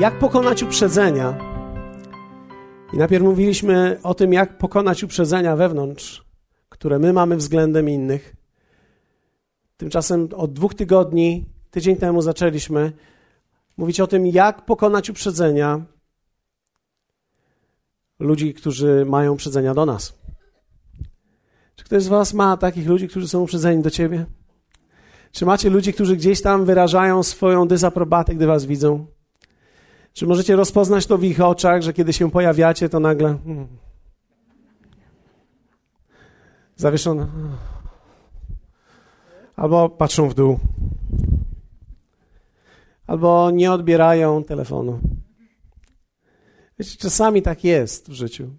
jak pokonać uprzedzenia. I najpierw mówiliśmy o tym, jak pokonać uprzedzenia wewnątrz, które my mamy względem innych. Tymczasem od dwóch tygodni, tydzień temu zaczęliśmy mówić o tym, jak pokonać uprzedzenia ludzi, którzy mają uprzedzenia do nas. Czy ktoś z Was ma takich ludzi, którzy są uprzedzeni do Ciebie? Czy macie ludzi, którzy gdzieś tam wyrażają swoją dezaprobatę, gdy Was widzą? Czy możecie rozpoznać to w ich oczach, że kiedy się pojawiacie, to nagle. Hmm, zawieszone. Albo patrzą w dół. Albo nie odbierają telefonu. Wiecie, czasami tak jest w życiu.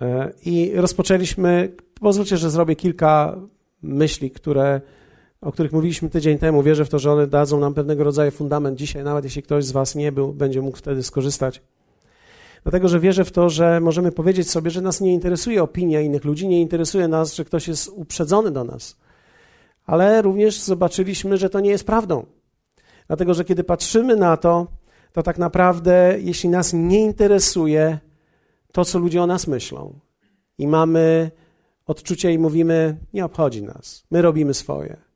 E, I rozpoczęliśmy. Pozwólcie, że zrobię kilka myśli, które o których mówiliśmy tydzień temu. Wierzę w to, że one dadzą nam pewnego rodzaju fundament dzisiaj, nawet jeśli ktoś z Was nie był, będzie mógł wtedy skorzystać. Dlatego, że wierzę w to, że możemy powiedzieć sobie, że nas nie interesuje opinia innych ludzi, nie interesuje nas, że ktoś jest uprzedzony do nas. Ale również zobaczyliśmy, że to nie jest prawdą. Dlatego, że kiedy patrzymy na to, to tak naprawdę, jeśli nas nie interesuje to, co ludzie o nas myślą, i mamy odczucie i mówimy, nie obchodzi nas, my robimy swoje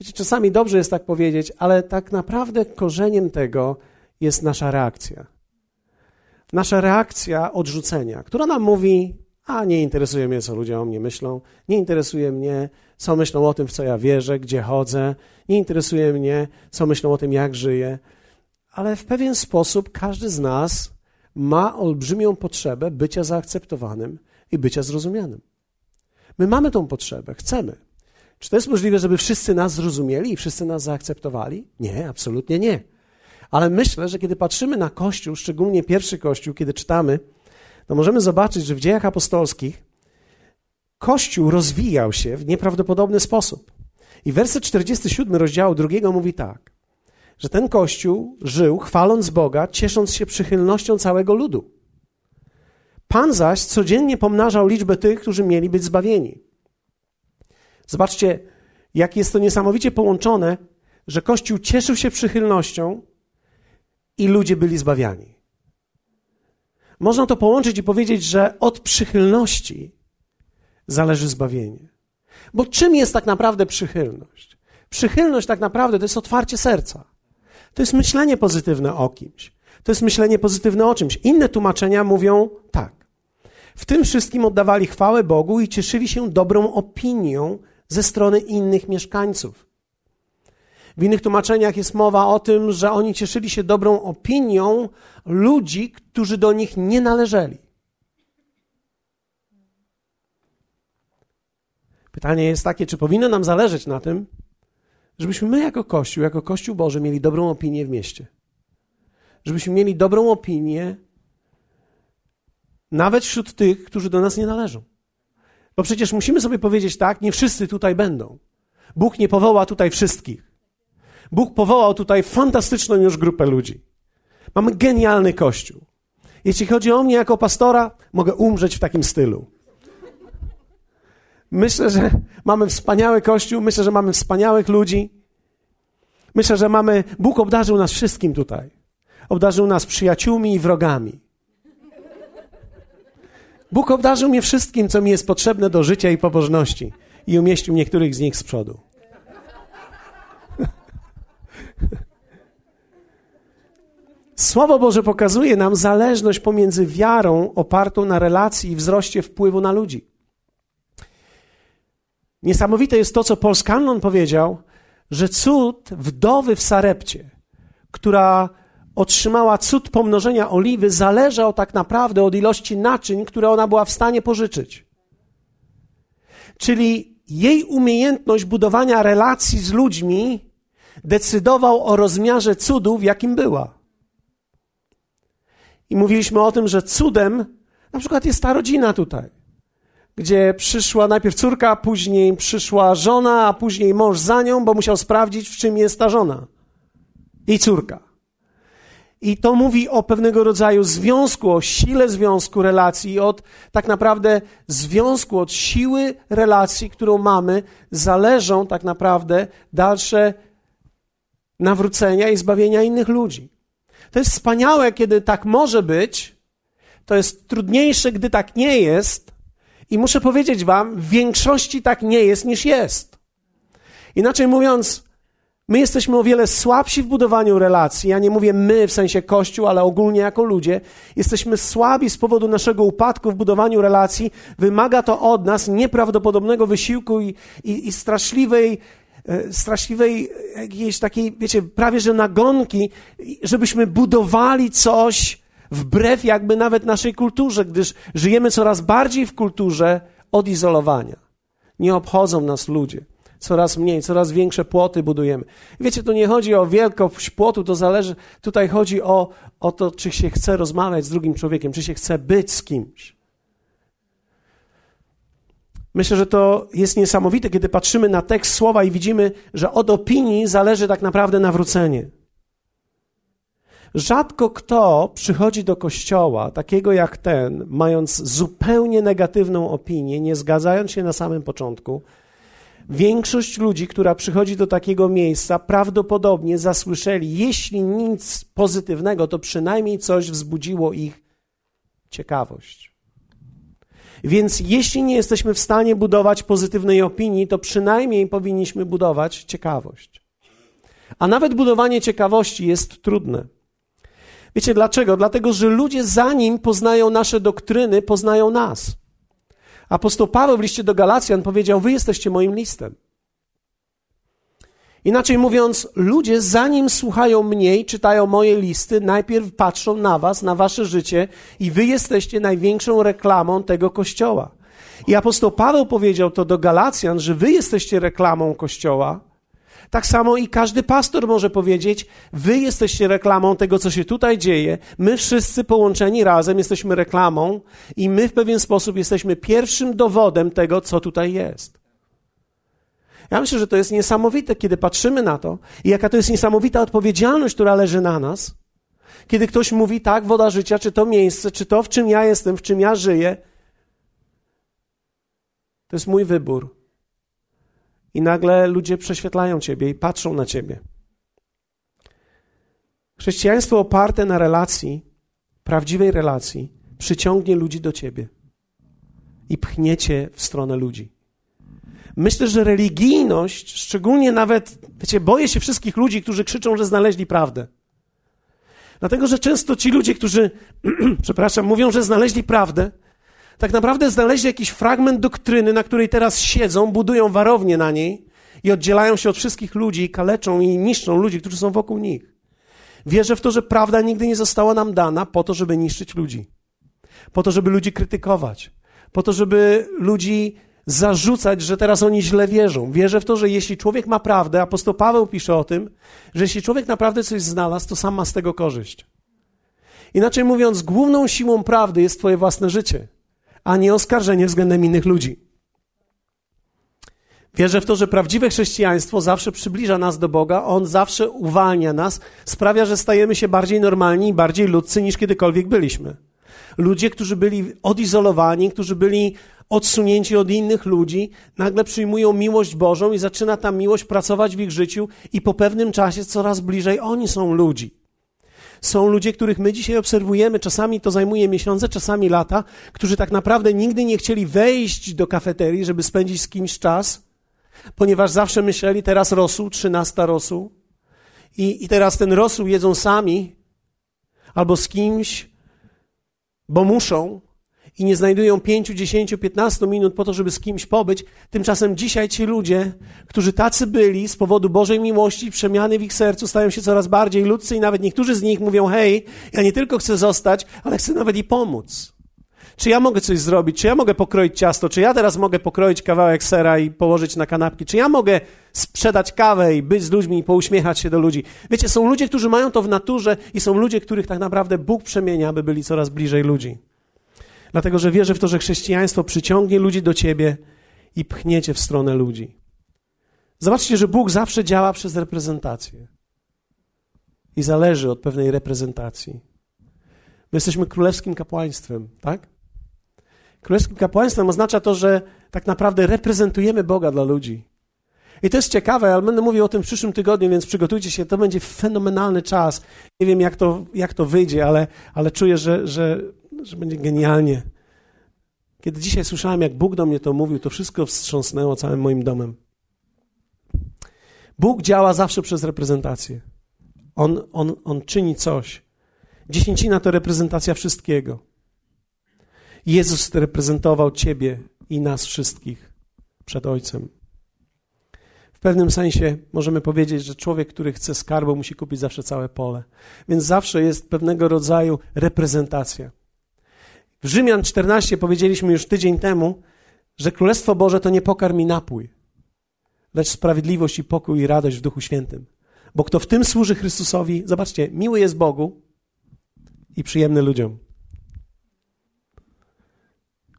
Wiecie, czasami dobrze jest tak powiedzieć, ale tak naprawdę korzeniem tego jest nasza reakcja. Nasza reakcja odrzucenia, która nam mówi: A nie interesuje mnie, co ludzie o mnie myślą, nie interesuje mnie, co myślą o tym, w co ja wierzę, gdzie chodzę, nie interesuje mnie, co myślą o tym, jak żyję. Ale w pewien sposób każdy z nas ma olbrzymią potrzebę bycia zaakceptowanym i bycia zrozumianym. My mamy tą potrzebę, chcemy. Czy to jest możliwe, żeby wszyscy nas zrozumieli i wszyscy nas zaakceptowali? Nie, absolutnie nie. Ale myślę, że kiedy patrzymy na Kościół, szczególnie pierwszy Kościół, kiedy czytamy, to możemy zobaczyć, że w dziejach apostolskich Kościół rozwijał się w nieprawdopodobny sposób. I werset 47 rozdziału drugiego mówi tak, że ten Kościół żył chwaląc Boga, ciesząc się przychylnością całego ludu. Pan zaś codziennie pomnażał liczbę tych, którzy mieli być zbawieni. Zobaczcie, jak jest to niesamowicie połączone, że Kościół cieszył się przychylnością i ludzie byli zbawiani. Można to połączyć i powiedzieć, że od przychylności zależy zbawienie. Bo czym jest tak naprawdę przychylność? Przychylność tak naprawdę to jest otwarcie serca. To jest myślenie pozytywne o kimś. To jest myślenie pozytywne o czymś. Inne tłumaczenia mówią tak. W tym wszystkim oddawali chwałę Bogu i cieszyli się dobrą opinią ze strony innych mieszkańców. W innych tłumaczeniach jest mowa o tym, że oni cieszyli się dobrą opinią ludzi, którzy do nich nie należeli. Pytanie jest takie, czy powinno nam zależeć na tym, żebyśmy my jako Kościół, jako Kościół Boży mieli dobrą opinię w mieście. Żebyśmy mieli dobrą opinię nawet wśród tych, którzy do nas nie należą. Bo przecież musimy sobie powiedzieć tak, nie wszyscy tutaj będą. Bóg nie powoła tutaj wszystkich. Bóg powołał tutaj fantastyczną już grupę ludzi. Mamy genialny kościół. Jeśli chodzi o mnie jako pastora, mogę umrzeć w takim stylu. Myślę, że mamy wspaniały kościół, myślę, że mamy wspaniałych ludzi. Myślę, że mamy. Bóg obdarzył nas wszystkim tutaj. Obdarzył nas przyjaciółmi i wrogami. Bóg obdarzył mnie wszystkim, co mi jest potrzebne do życia i pobożności i umieścił niektórych z nich z przodu. Słowo Boże pokazuje nam zależność pomiędzy wiarą opartą na relacji i wzroście wpływu na ludzi. Niesamowite jest to, co Paul Scanlon powiedział, że cud wdowy w Sarepcie, która otrzymała cud pomnożenia oliwy, zależał tak naprawdę od ilości naczyń, które ona była w stanie pożyczyć. Czyli jej umiejętność budowania relacji z ludźmi decydował o rozmiarze cudu, w jakim była. I mówiliśmy o tym, że cudem na przykład jest ta rodzina tutaj, gdzie przyszła najpierw córka, później przyszła żona, a później mąż za nią, bo musiał sprawdzić, w czym jest ta żona i córka. I to mówi o pewnego rodzaju związku, o sile związku relacji, od tak naprawdę związku, od siły relacji, którą mamy, zależą tak naprawdę dalsze nawrócenia i zbawienia innych ludzi. To jest wspaniałe, kiedy tak może być. To jest trudniejsze, gdy tak nie jest. I muszę powiedzieć Wam, w większości tak nie jest niż jest. Inaczej mówiąc, my jesteśmy o wiele słabsi w budowaniu relacji. Ja nie mówię my w sensie Kościół, ale ogólnie jako ludzie. Jesteśmy słabi z powodu naszego upadku w budowaniu relacji. Wymaga to od nas nieprawdopodobnego wysiłku i, i, i straszliwej E, straszliwej jakiejś takiej, wiecie, prawie że nagonki, żebyśmy budowali coś wbrew jakby nawet naszej kulturze, gdyż żyjemy coraz bardziej w kulturze odizolowania. Nie obchodzą nas ludzie. Coraz mniej, coraz większe płoty budujemy. Wiecie, tu nie chodzi o wielkość płotu, to zależy, tutaj chodzi o, o to, czy się chce rozmawiać z drugim człowiekiem, czy się chce być z kimś. Myślę, że to jest niesamowite, kiedy patrzymy na tekst słowa i widzimy, że od opinii zależy tak naprawdę nawrócenie. Rzadko kto przychodzi do kościoła, takiego jak ten, mając zupełnie negatywną opinię, nie zgadzając się na samym początku. Większość ludzi, która przychodzi do takiego miejsca, prawdopodobnie zasłyszeli, jeśli nic pozytywnego, to przynajmniej coś wzbudziło ich ciekawość. Więc jeśli nie jesteśmy w stanie budować pozytywnej opinii, to przynajmniej powinniśmy budować ciekawość. A nawet budowanie ciekawości jest trudne. Wiecie dlaczego? Dlatego, że ludzie zanim poznają nasze doktryny, poznają nas. Apostoł Paweł w liście do Galacjan powiedział: Wy jesteście moim listem. Inaczej mówiąc, ludzie zanim słuchają mnie i czytają moje listy, najpierw patrzą na was, na wasze życie i wy jesteście największą reklamą tego kościoła. I apostoł Paweł powiedział to do Galacjan, że wy jesteście reklamą kościoła. Tak samo i każdy pastor może powiedzieć: Wy jesteście reklamą tego, co się tutaj dzieje. My wszyscy połączeni razem jesteśmy reklamą, i my w pewien sposób jesteśmy pierwszym dowodem tego, co tutaj jest. Ja myślę, że to jest niesamowite, kiedy patrzymy na to i jaka to jest niesamowita odpowiedzialność, która leży na nas. Kiedy ktoś mówi, tak, woda życia, czy to miejsce, czy to, w czym ja jestem, w czym ja żyję, to jest mój wybór. I nagle ludzie prześwietlają ciebie i patrzą na ciebie. Chrześcijaństwo oparte na relacji, prawdziwej relacji, przyciągnie ludzi do ciebie i pchniecie w stronę ludzi. Myślę, że religijność, szczególnie nawet, wiecie, boję się wszystkich ludzi, którzy krzyczą, że znaleźli prawdę. Dlatego, że często ci ludzie, którzy, przepraszam, mówią, że znaleźli prawdę, tak naprawdę znaleźli jakiś fragment doktryny, na której teraz siedzą, budują warownię na niej i oddzielają się od wszystkich ludzi, i kaleczą i niszczą ludzi, którzy są wokół nich. Wierzę w to, że prawda nigdy nie została nam dana po to, żeby niszczyć ludzi, po to, żeby ludzi krytykować, po to, żeby ludzi zarzucać, że teraz oni źle wierzą. Wierzę w to, że jeśli człowiek ma prawdę, apostoł Paweł pisze o tym, że jeśli człowiek naprawdę coś znalazł, to sam ma z tego korzyść. Inaczej mówiąc, główną siłą prawdy jest Twoje własne życie, a nie oskarżenie względem innych ludzi. Wierzę w to, że prawdziwe chrześcijaństwo zawsze przybliża nas do Boga, On zawsze uwalnia nas, sprawia, że stajemy się bardziej normalni i bardziej ludcy niż kiedykolwiek byliśmy. Ludzie, którzy byli odizolowani, którzy byli odsunięci od innych ludzi, nagle przyjmują miłość Bożą i zaczyna ta miłość pracować w ich życiu i po pewnym czasie coraz bliżej oni są ludzi. Są ludzie, których my dzisiaj obserwujemy, czasami to zajmuje miesiące, czasami lata, którzy tak naprawdę nigdy nie chcieli wejść do kafeterii, żeby spędzić z kimś czas, ponieważ zawsze myśleli, teraz rosół, trzynasta rosół. I, i teraz ten rosół jedzą sami albo z kimś, bo muszą, i nie znajdują 5, 10, 15 minut po to, żeby z kimś pobyć. Tymczasem dzisiaj ci ludzie, którzy tacy byli z powodu Bożej miłości, przemiany w ich sercu, stają się coraz bardziej ludzcy i nawet niektórzy z nich mówią: Hej, ja nie tylko chcę zostać, ale chcę nawet i pomóc. Czy ja mogę coś zrobić? Czy ja mogę pokroić ciasto? Czy ja teraz mogę pokroić kawałek sera i położyć na kanapki? Czy ja mogę sprzedać kawę i być z ludźmi i pouśmiechać się do ludzi? Wiecie, są ludzie, którzy mają to w naturze i są ludzie, których tak naprawdę Bóg przemienia, aby byli coraz bliżej ludzi. Dlatego, że wierzę w to, że chrześcijaństwo przyciągnie ludzi do ciebie i pchniecie w stronę ludzi. Zobaczcie, że Bóg zawsze działa przez reprezentację. I zależy od pewnej reprezentacji. My jesteśmy królewskim kapłaństwem, tak? Królewskim kapłaństwem oznacza to, że tak naprawdę reprezentujemy Boga dla ludzi. I to jest ciekawe, ale będę mówił o tym w przyszłym tygodniu, więc przygotujcie się, to będzie fenomenalny czas. Nie wiem, jak to, jak to wyjdzie, ale, ale czuję, że, że, że będzie genialnie. Kiedy dzisiaj słyszałem, jak Bóg do mnie to mówił, to wszystko wstrząsnęło całym moim domem. Bóg działa zawsze przez reprezentację. On, on, on czyni coś. Dziesięcina to reprezentacja wszystkiego. Jezus reprezentował Ciebie i nas wszystkich przed Ojcem. W pewnym sensie możemy powiedzieć, że człowiek, który chce skarbu, musi kupić zawsze całe pole. Więc zawsze jest pewnego rodzaju reprezentacja. W Rzymian 14 powiedzieliśmy już tydzień temu, że Królestwo Boże to nie pokarm i napój, lecz sprawiedliwość i pokój i radość w Duchu Świętym. Bo kto w tym służy Chrystusowi, zobaczcie, miły jest Bogu i przyjemny ludziom.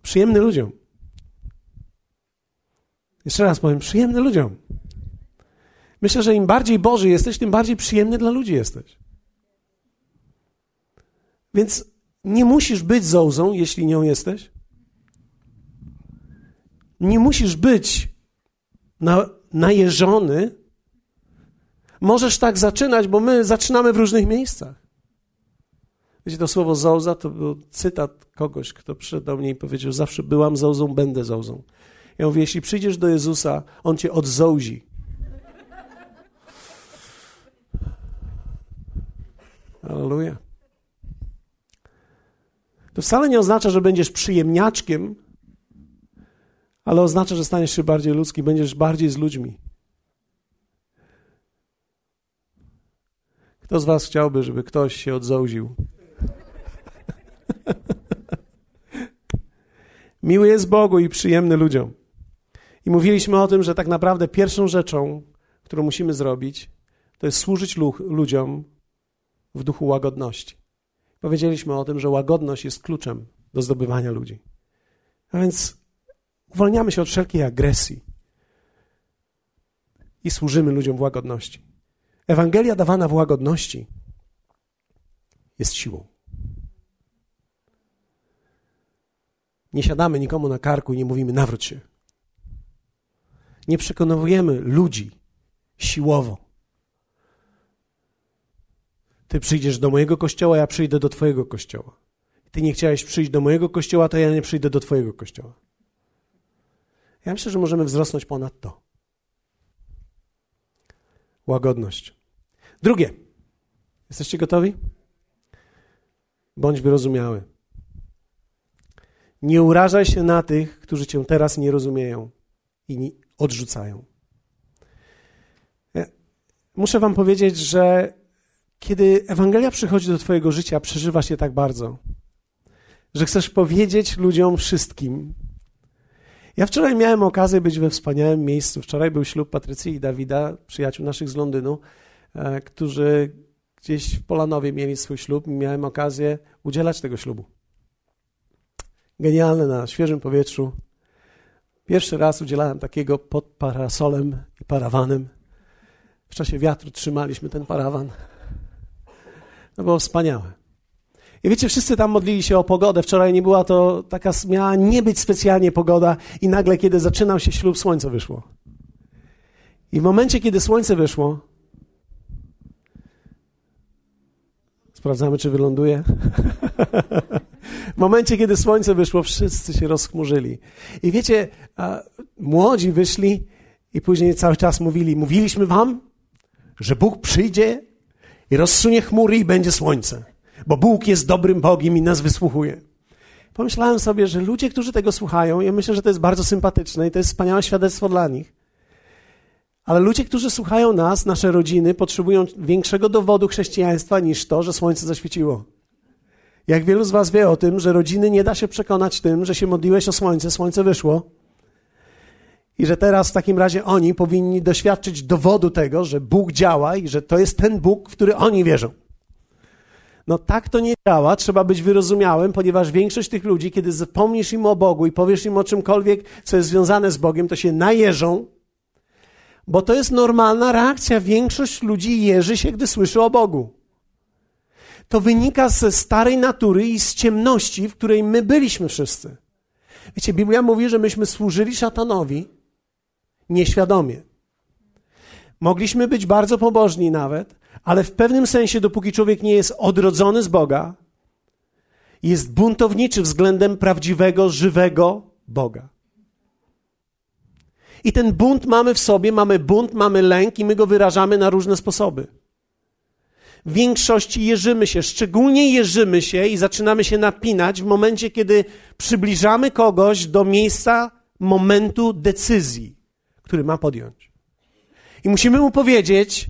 Przyjemny ludziom. Jeszcze raz powiem, przyjemny ludziom. Myślę, że im bardziej Boży jesteś, tym bardziej przyjemny dla ludzi jesteś. Więc nie musisz być zołzą, jeśli nią jesteś. Nie musisz być na, najeżony. Możesz tak zaczynać, bo my zaczynamy w różnych miejscach. Wiecie, to słowo zołza to był cytat kogoś, kto przyszedł do mnie i powiedział: Zawsze byłam zołzą, będę zołzą. Ja mówię: Jeśli przyjdziesz do Jezusa, on cię odzołzi. Aleluja. To wcale nie oznacza, że będziesz przyjemniaczkiem, ale oznacza, że staniesz się bardziej ludzki, będziesz bardziej z ludźmi. Kto z Was chciałby, żeby ktoś się odzołził? Miły jest Bogu i przyjemny ludziom. I mówiliśmy o tym, że tak naprawdę pierwszą rzeczą, którą musimy zrobić, to jest służyć ludziom w duchu łagodności. Powiedzieliśmy o tym, że łagodność jest kluczem do zdobywania ludzi. A więc uwalniamy się od wszelkiej agresji i służymy ludziom w łagodności. Ewangelia dawana w łagodności jest siłą. Nie siadamy nikomu na karku i nie mówimy nawróć się. Nie przekonujemy ludzi siłowo. Ty przyjdziesz do mojego kościoła, ja przyjdę do Twojego kościoła. Ty nie chciałeś przyjść do mojego kościoła, to ja nie przyjdę do Twojego kościoła. Ja myślę, że możemy wzrosnąć ponad to. Łagodność. Drugie. Jesteście gotowi? Bądź wyrozumiały. Nie urażaj się na tych, którzy cię teraz nie rozumieją i odrzucają. Muszę wam powiedzieć, że kiedy Ewangelia przychodzi do Twojego życia, przeżywasz je tak bardzo, że chcesz powiedzieć ludziom wszystkim. Ja wczoraj miałem okazję być we wspaniałym miejscu. Wczoraj był ślub Patrycji i Dawida, przyjaciół naszych z Londynu, e, którzy gdzieś w Polanowie mieli swój ślub. Miałem okazję udzielać tego ślubu genialne na świeżym powietrzu. Pierwszy raz udzielałem takiego pod parasolem i parawanem. W czasie wiatru trzymaliśmy ten parawan. To było wspaniałe. I wiecie, wszyscy tam modlili się o pogodę. Wczoraj nie była to taka, miała nie być specjalnie pogoda, i nagle, kiedy zaczynał się ślub, słońce wyszło. I w momencie, kiedy słońce wyszło, sprawdzamy, czy wyląduje. W momencie, kiedy słońce wyszło, wszyscy się rozchmurzyli. I wiecie, młodzi wyszli i później cały czas mówili: Mówiliśmy wam, że Bóg przyjdzie i rozsunie chmury i będzie słońce, bo Bóg jest dobrym Bogiem i nas wysłuchuje. Pomyślałem sobie, że ludzie, którzy tego słuchają, ja myślę, że to jest bardzo sympatyczne i to jest wspaniałe świadectwo dla nich. Ale ludzie, którzy słuchają nas, nasze rodziny, potrzebują większego dowodu chrześcijaństwa niż to, że słońce zaświeciło. Jak wielu z Was wie o tym, że rodziny nie da się przekonać tym, że się modliłeś o słońce, słońce wyszło. I że teraz w takim razie oni powinni doświadczyć dowodu tego, że Bóg działa i że to jest ten Bóg, w który oni wierzą. No tak to nie działa, trzeba być wyrozumiałym, ponieważ większość tych ludzi, kiedy zapomnisz im o Bogu i powiesz im o czymkolwiek, co jest związane z Bogiem, to się najeżą, bo to jest normalna reakcja. Większość ludzi jeży się, gdy słyszy o Bogu to wynika ze starej natury i z ciemności, w której my byliśmy wszyscy. Wiecie, Biblia mówi, że myśmy służyli szatanowi nieświadomie. Mogliśmy być bardzo pobożni nawet, ale w pewnym sensie, dopóki człowiek nie jest odrodzony z Boga, jest buntowniczy względem prawdziwego, żywego Boga. I ten bunt mamy w sobie, mamy bunt, mamy lęk i my go wyrażamy na różne sposoby. W większości jeżymy się, szczególnie jeżymy się i zaczynamy się napinać w momencie, kiedy przybliżamy kogoś do miejsca, momentu decyzji, który ma podjąć. I musimy mu powiedzieć,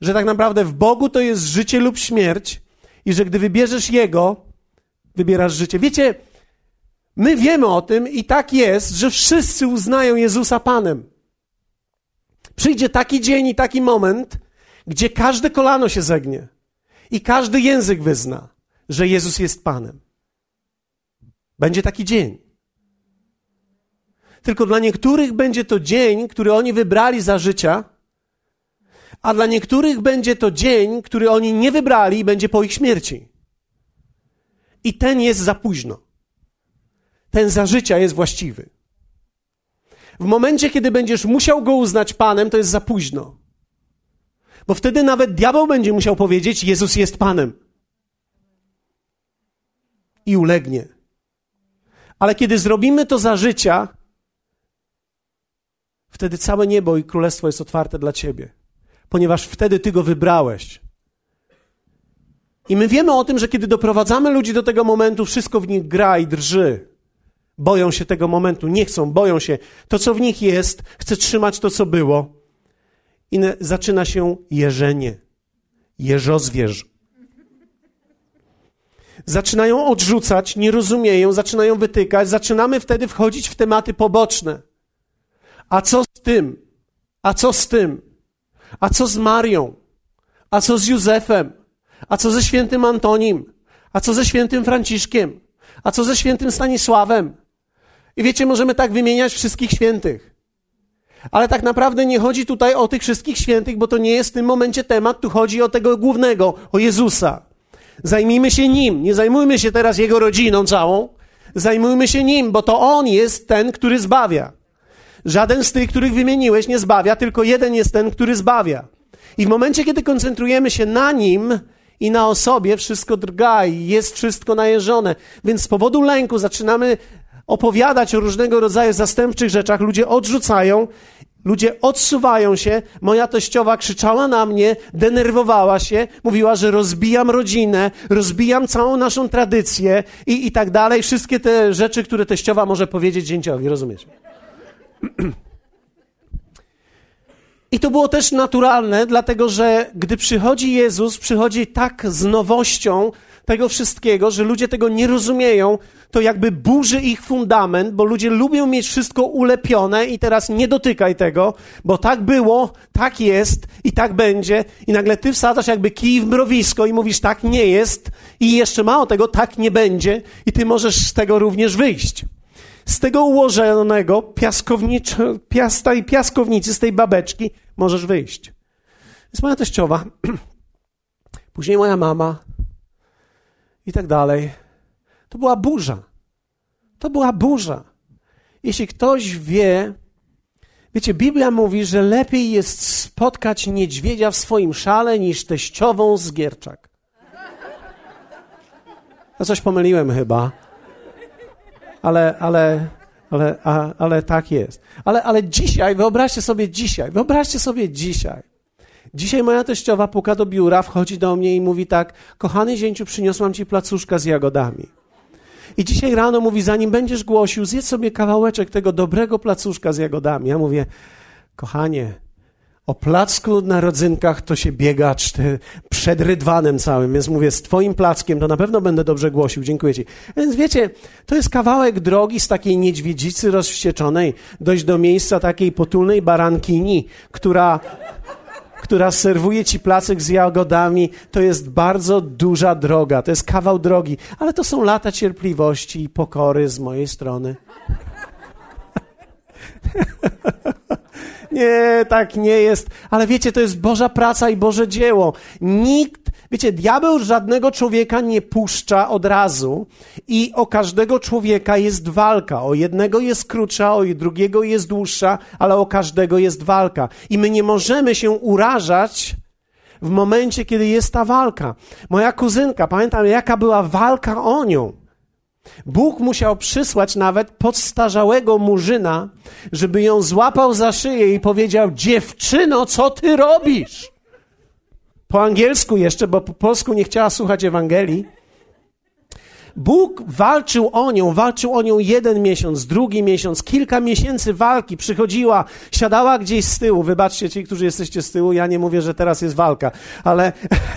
że tak naprawdę w Bogu to jest życie lub śmierć i że gdy wybierzesz Jego, wybierasz życie. Wiecie, my wiemy o tym i tak jest, że wszyscy uznają Jezusa Panem. Przyjdzie taki dzień i taki moment, gdzie każde kolano się zegnie i każdy język wyzna, że Jezus jest Panem. Będzie taki dzień. Tylko dla niektórych będzie to dzień, który oni wybrali za życia, a dla niektórych będzie to dzień, który oni nie wybrali i będzie po ich śmierci. I ten jest za późno. Ten za życia jest właściwy. W momencie, kiedy będziesz musiał go uznać Panem, to jest za późno. Bo wtedy nawet diabeł będzie musiał powiedzieć: Jezus jest Panem. I ulegnie. Ale kiedy zrobimy to za życia, wtedy całe niebo i królestwo jest otwarte dla ciebie ponieważ wtedy Ty go wybrałeś. I my wiemy o tym, że kiedy doprowadzamy ludzi do tego momentu, wszystko w nich gra i drży. Boją się tego momentu, nie chcą, boją się. To, co w nich jest, chce trzymać to, co było. I zaczyna się jeżenie, jeżozwierz. Zaczynają odrzucać, nie rozumieją, zaczynają wytykać. Zaczynamy wtedy wchodzić w tematy poboczne. A co z tym? A co z tym? A co z Marią? A co z Józefem? A co ze świętym Antonim? A co ze świętym Franciszkiem? A co ze świętym Stanisławem? I wiecie, możemy tak wymieniać wszystkich świętych. Ale tak naprawdę nie chodzi tutaj o tych wszystkich świętych, bo to nie jest w tym momencie temat, tu chodzi o tego głównego, o Jezusa. Zajmijmy się Nim, nie zajmujmy się teraz Jego rodziną całą, zajmujmy się Nim, bo to On jest ten, który zbawia. Żaden z tych, których wymieniłeś, nie zbawia, tylko jeden jest ten, który zbawia. I w momencie, kiedy koncentrujemy się na nim i na osobie, wszystko drga i jest wszystko najeżone. Więc z powodu lęku zaczynamy opowiadać o różnego rodzaju zastępczych rzeczach. Ludzie odrzucają, ludzie odsuwają się. Moja teściowa krzyczała na mnie, denerwowała się, mówiła, że rozbijam rodzinę, rozbijam całą naszą tradycję i, i tak dalej. Wszystkie te rzeczy, które teściowa może powiedzieć dzięciowi, rozumiesz? I to było też naturalne, dlatego że gdy przychodzi Jezus, przychodzi tak z nowością tego wszystkiego, że ludzie tego nie rozumieją, to jakby burzy ich fundament, bo ludzie lubią mieć wszystko ulepione i teraz nie dotykaj tego, bo tak było, tak jest i tak będzie. I nagle ty wsadzasz jakby kij w mrowisko i mówisz, tak nie jest i jeszcze mało tego, tak nie będzie i ty możesz z tego również wyjść z tego ułożonego piasta i piaskownicy, z tej babeczki możesz wyjść. Jest moja teściowa, później moja mama i tak dalej. To była burza. To była burza. Jeśli ktoś wie, wiecie, Biblia mówi, że lepiej jest spotkać niedźwiedzia w swoim szale niż teściową z Gierczak. Ja coś pomyliłem chyba ale, ale, ale, a, ale tak jest. Ale, ale dzisiaj, wyobraźcie sobie dzisiaj, wyobraźcie sobie dzisiaj. Dzisiaj moja teściowa puka do biura, wchodzi do mnie i mówi tak, kochany zięciu, przyniosłam ci placuszka z jagodami. I dzisiaj rano mówi, zanim będziesz głosił, zjedz sobie kawałeczek tego dobrego placuszka z jagodami. Ja mówię, kochanie, o placku na rodzynkach to się biega przed rydwanem całym, więc mówię, z twoim plackiem to na pewno będę dobrze głosił, dziękuję ci. Więc wiecie, to jest kawałek drogi z takiej niedźwiedzicy rozwścieczonej, dojść do miejsca takiej potulnej barankini, która, która serwuje ci placek z jagodami, to jest bardzo duża droga, to jest kawał drogi, ale to są lata cierpliwości i pokory z mojej strony. Nie, tak nie jest. Ale wiecie, to jest Boża praca i Boże dzieło. Nikt Wiecie, diabeł żadnego człowieka nie puszcza od razu i o każdego człowieka jest walka. O jednego jest krótsza, o drugiego jest dłuższa, ale o każdego jest walka. I my nie możemy się urażać w momencie, kiedy jest ta walka. Moja kuzynka, pamiętam jaka była walka o nią. Bóg musiał przysłać nawet podstarzałego murzyna, żeby ją złapał za szyję i powiedział: Dziewczyno, co ty robisz? Po angielsku jeszcze, bo po polsku nie chciała słuchać Ewangelii. Bóg walczył o nią, walczył o nią jeden miesiąc, drugi miesiąc, kilka miesięcy walki. Przychodziła, siadała gdzieś z tyłu. Wybaczcie ci, którzy jesteście z tyłu, ja nie mówię, że teraz jest walka, ale,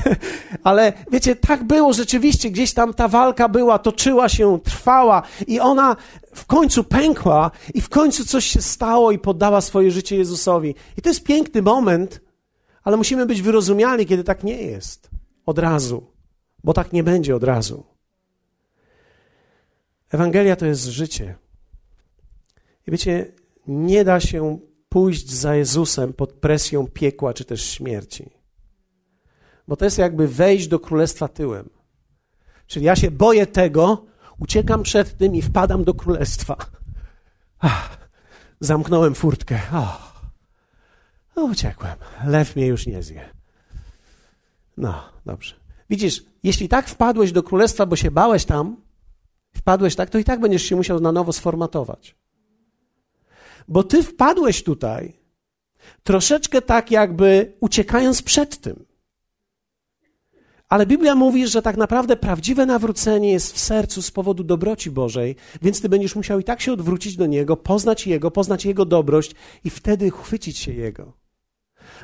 ale wiecie, tak było rzeczywiście. Gdzieś tam ta walka była, toczyła się, trwała i ona w końcu pękła i w końcu coś się stało i poddała swoje życie Jezusowi. I to jest piękny moment, ale musimy być wyrozumiali, kiedy tak nie jest. Od razu. Bo tak nie będzie od razu. Ewangelia to jest życie. I wiecie, nie da się pójść za Jezusem pod presją piekła czy też śmierci. Bo to jest jakby wejść do królestwa tyłem. Czyli ja się boję tego, uciekam przed tym i wpadam do królestwa. Ach, zamknąłem furtkę. Oh. Uciekłem. Lew mnie już nie zje. No, dobrze. Widzisz, jeśli tak wpadłeś do królestwa, bo się bałeś tam, wpadłeś tak, to i tak będziesz się musiał na nowo sformatować. Bo ty wpadłeś tutaj troszeczkę tak, jakby uciekając przed tym. Ale Biblia mówi, że tak naprawdę prawdziwe nawrócenie jest w sercu z powodu dobroci Bożej, więc ty będziesz musiał i tak się odwrócić do Niego, poznać Jego, poznać Jego dobrość i wtedy chwycić się Jego.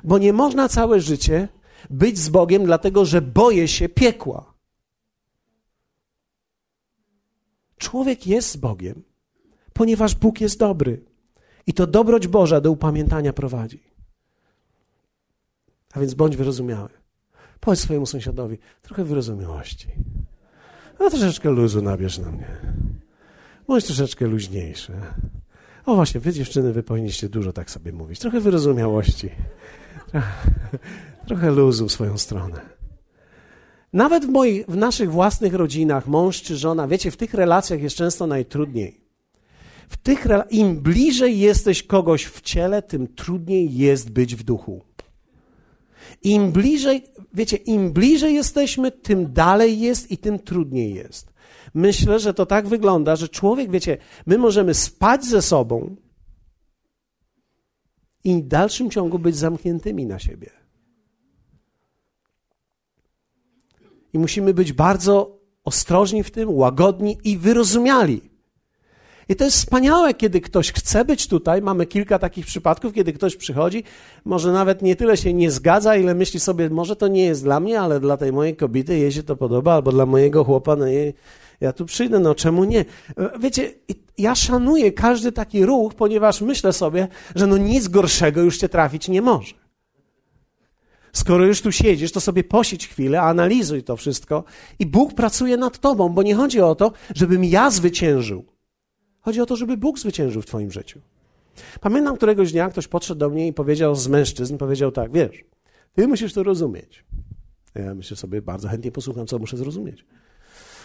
Bo nie można całe życie być z Bogiem, dlatego że boję się piekła. Człowiek jest z Bogiem, ponieważ Bóg jest dobry. I to dobroć Boża do upamiętania prowadzi. A więc bądź wyrozumiały. Powiedz swojemu sąsiadowi, trochę wyrozumiałości. No troszeczkę luzu nabierz na mnie. Bądź troszeczkę luźniejszy. O właśnie, wy dziewczyny, wy powinniście dużo tak sobie mówić. Trochę wyrozumiałości. Trochę luzu w swoją stronę. Nawet w, moich, w naszych własnych rodzinach, mąż czy żona, wiecie, w tych relacjach jest często najtrudniej. W tych Im bliżej jesteś kogoś w ciele, tym trudniej jest być w duchu. Im bliżej, wiecie, im bliżej jesteśmy, tym dalej jest i tym trudniej jest. Myślę, że to tak wygląda, że człowiek, wiecie, my możemy spać ze sobą i w dalszym ciągu być zamkniętymi na siebie. I musimy być bardzo ostrożni w tym, łagodni i wyrozumiali. I to jest wspaniałe, kiedy ktoś chce być tutaj. Mamy kilka takich przypadków, kiedy ktoś przychodzi, może nawet nie tyle się nie zgadza, ile myśli sobie, może to nie jest dla mnie, ale dla tej mojej kobiety jej się to podoba, albo dla mojego chłopa, no jej, ja tu przyjdę, no czemu nie? Wiecie, ja szanuję każdy taki ruch, ponieważ myślę sobie, że no nic gorszego już cię trafić nie może. Skoro już tu siedzisz, to sobie posiedź chwilę, analizuj to wszystko i Bóg pracuje nad tobą, bo nie chodzi o to, żebym ja zwyciężył. Chodzi o to, żeby Bóg zwyciężył w twoim życiu. Pamiętam któregoś dnia ktoś podszedł do mnie i powiedział z mężczyzn, powiedział tak, wiesz, ty musisz to rozumieć. Ja myślę sobie, bardzo chętnie posłucham, co muszę zrozumieć.